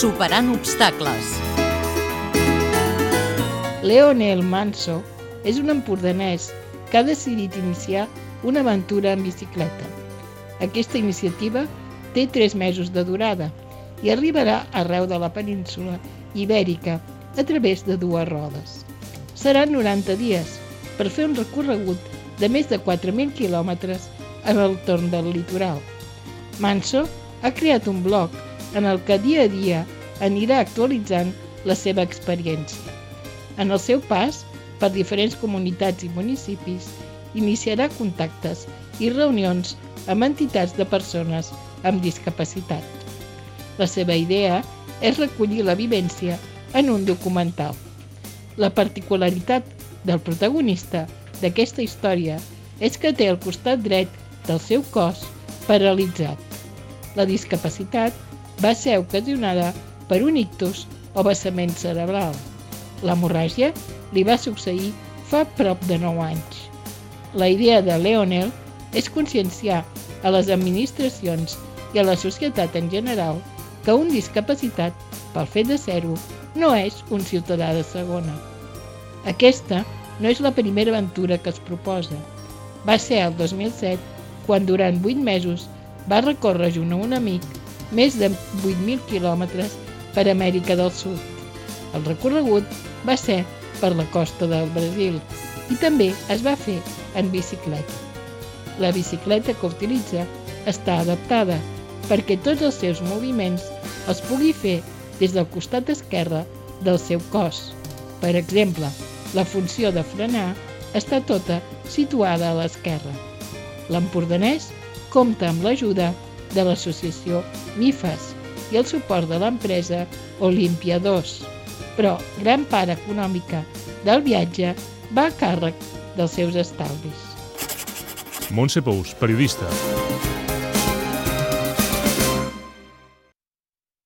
Superant obstacles. Leonel Manso és un empordanès que ha decidit iniciar una aventura en bicicleta. Aquesta iniciativa té tres mesos de durada i arribarà arreu de la península ibèrica a través de dues rodes. Seran 90 dies per fer un recorregut de més de 4.000 quilòmetres en el torn del litoral. Manso ha creat un blog en el que dia a dia anirà actualitzant la seva experiència. En el seu pas per diferents comunitats i municipis, iniciarà contactes i reunions amb entitats de persones amb discapacitat. La seva idea és recollir la vivència en un documental. La particularitat del protagonista d'aquesta història és que té el costat dret del seu cos paralitzat. La discapacitat va ser ocasionada per un ictus o vessament cerebral. L'hemorràgia li va succeir fa prop de 9 anys. La idea de Leonel és conscienciar a les administracions i a la societat en general que un discapacitat, pel fet de ser-ho, no és un ciutadà de segona. Aquesta no és la primera aventura que es proposa. Va ser el 2007 quan durant 8 mesos va recórrer junt a un amic més de 8.000 quilòmetres per Amèrica del Sud. El recorregut va ser per la costa del Brasil i també es va fer en bicicleta. La bicicleta que utilitza està adaptada perquè tots els seus moviments els pugui fer des del costat esquerre del seu cos. Per exemple, la funció de frenar està tota situada a l'esquerra. L'empordanès compta amb l'ajuda de l'associació MIFAS i el suport de l'empresa Olimpia 2 però gran part econòmica del viatge va a càrrec dels seus estalvis. Montse Pous, periodista.